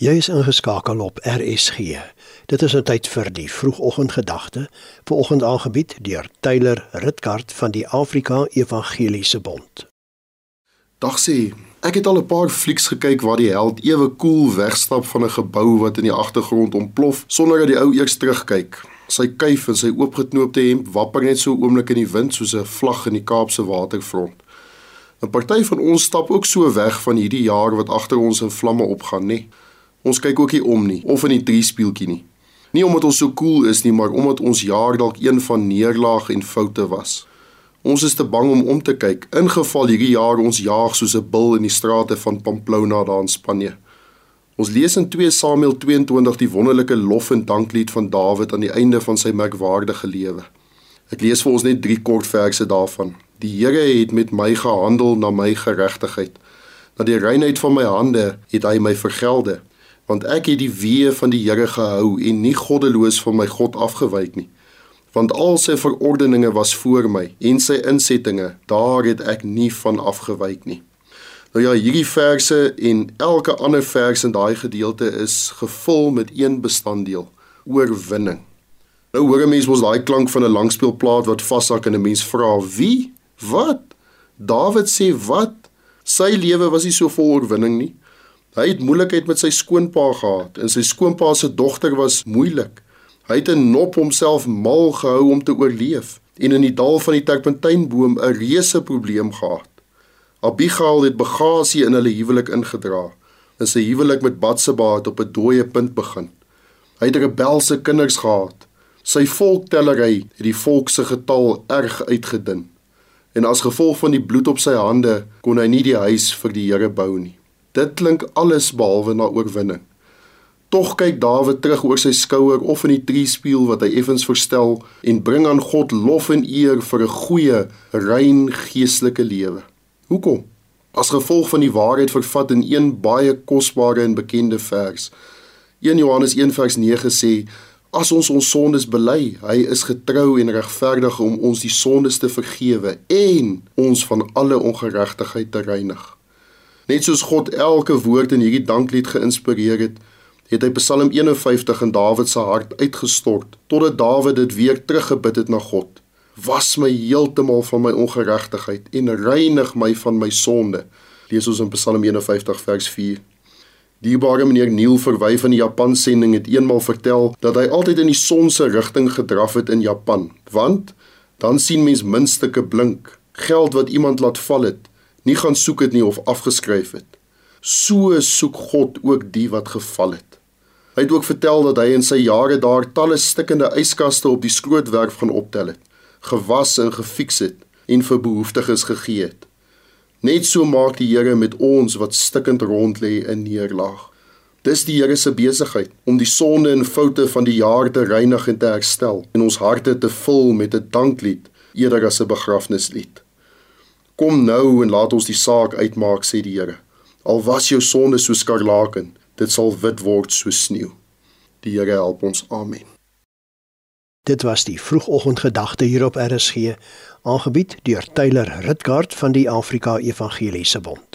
Jy is ingeskakel op RSG. Dit is 'n tyd vir die vroegoggendgedagte, vanoggend aangebied deur Tyler Ritkart van die Afrika Evangeliese Bond. Dag sê, ek het al 'n paar flieks gekyk waar die held ewe koel wegstap van 'n gebou wat in die agtergrond ontplof sonder dat die ou eers terugkyk. Sy kuif en sy oopgeknoopte hemp wapper net so oomblik in die wind soos 'n vlag in die Kaapse waterfront. 'n Party van ons stap ook so weg van hierdie jaar wat agter ons in vlamme opgaan, nê? Nee. Ons kyk ook nie om nie of in die drie speeltjie nie. Nie omdat ons so cool is nie, maar omdat ons jaar dalk een van neerlaag en foute was. Ons is te bang om om te kyk in geval hierdie jaar ons jaag soos 'n bil in die strate van Pamplona daar in Spanje. Ons lees in 2 Samuel 22 die wonderlike lof en danklied van Dawid aan die einde van sy merkwaardige lewe. Ek lees vir ons net 3 kort verse daarvan. Die Here het met my gehandel na my geregtigheid. Na die reinheid van my hande het hy my vergelde want ek het die weë van die Here gehou en nie goddeloos van my God afgewyk nie. Want al sy verordeninge was voor my en sy insettinge daar het ek nie van afgewyk nie. Nou ja hierdie verse en elke ander vers in daai gedeelte is gevul met een bestanddeel oorwinning. Nou hoor 'n mens mos daai klank van 'n langspeelplaat wat vashak en 'n mens vra wie? Wat? Dawid sê wat? Sy lewe was nie so vol oorwinning nie Hy het moeilikheid met sy skoonpa gehad en sy skoonpa se dogter was moeilik. Hy het 'n nop homself mal gehou om te oorleef en in die dal van die terpentynboom 'n reuse probleem gehad. Abigail het bagasie in hulle huwelik ingedra. En sy huwelik met Batseba het op 'n dooie punt begin. Hy het rebelse kinders gehad. Sy volktellery het die volk se getal erg uitgedun. En as gevolg van die bloed op sy hande kon hy nie die huis vir die Here bou nie. Dit klink alles behalwe na oorwinning. Tog kyk Dawid terug oor sy skouer of in die triespieël wat hy effens verstel en bring aan God lof en eer vir 'n goeie, rein geestelike lewe. Hoekom? As gevolg van die waarheid vervat in een baie kosbare en bekende vers. 1 Johannes 1:9 sê: As ons ons sondes bely, hy is getrou en regverdig om ons die sondes te vergewe en ons van alle ongeregtigheid te reinig. Net soos God elke woord in hierdie danklied geïnspireer het, het hy Psalm 51 in Dawid se hart uitgestort totdat Dawid dit weer teruggebid het na God. Was my heeltemal van my ongeregtigheid en reinig my van my sonde. Lees ons in Psalm 51 vers 4. Die baie meneer Neil verwy van die Japan sending het eenmal vertel dat hy altyd in die son se rigting gedraf het in Japan, want dan sien mens muntstukke blink, geld wat iemand laat val het nie gaan soek het nie of afgeskryf het. So soek God ook die wat geval het. Hy het ook vertel dat hy in sy jare daar talle stikkende yskaste op die skrootwerf gaan optel het, gewas en gefiks het en vir behoeftiges gegee het. Net so maak die Here met ons wat stikkend rond lê in neerlaag. Dis die Here se besigheid om die sonde en foute van die jaar te reinig en te herstel en ons harte te vul met 'n danklied eerder as 'n begrafnislied. Kom nou en laat ons die saak uitmaak, sê die Here. Al was jou sonde so skarlaken, dit sal wit word so sneeu. Die Here help ons. Amen. Dit was die vroegoggendgedagte hier op RSG, aangebied deur Tyler Ritgard van die Afrika Evangeliese Bond.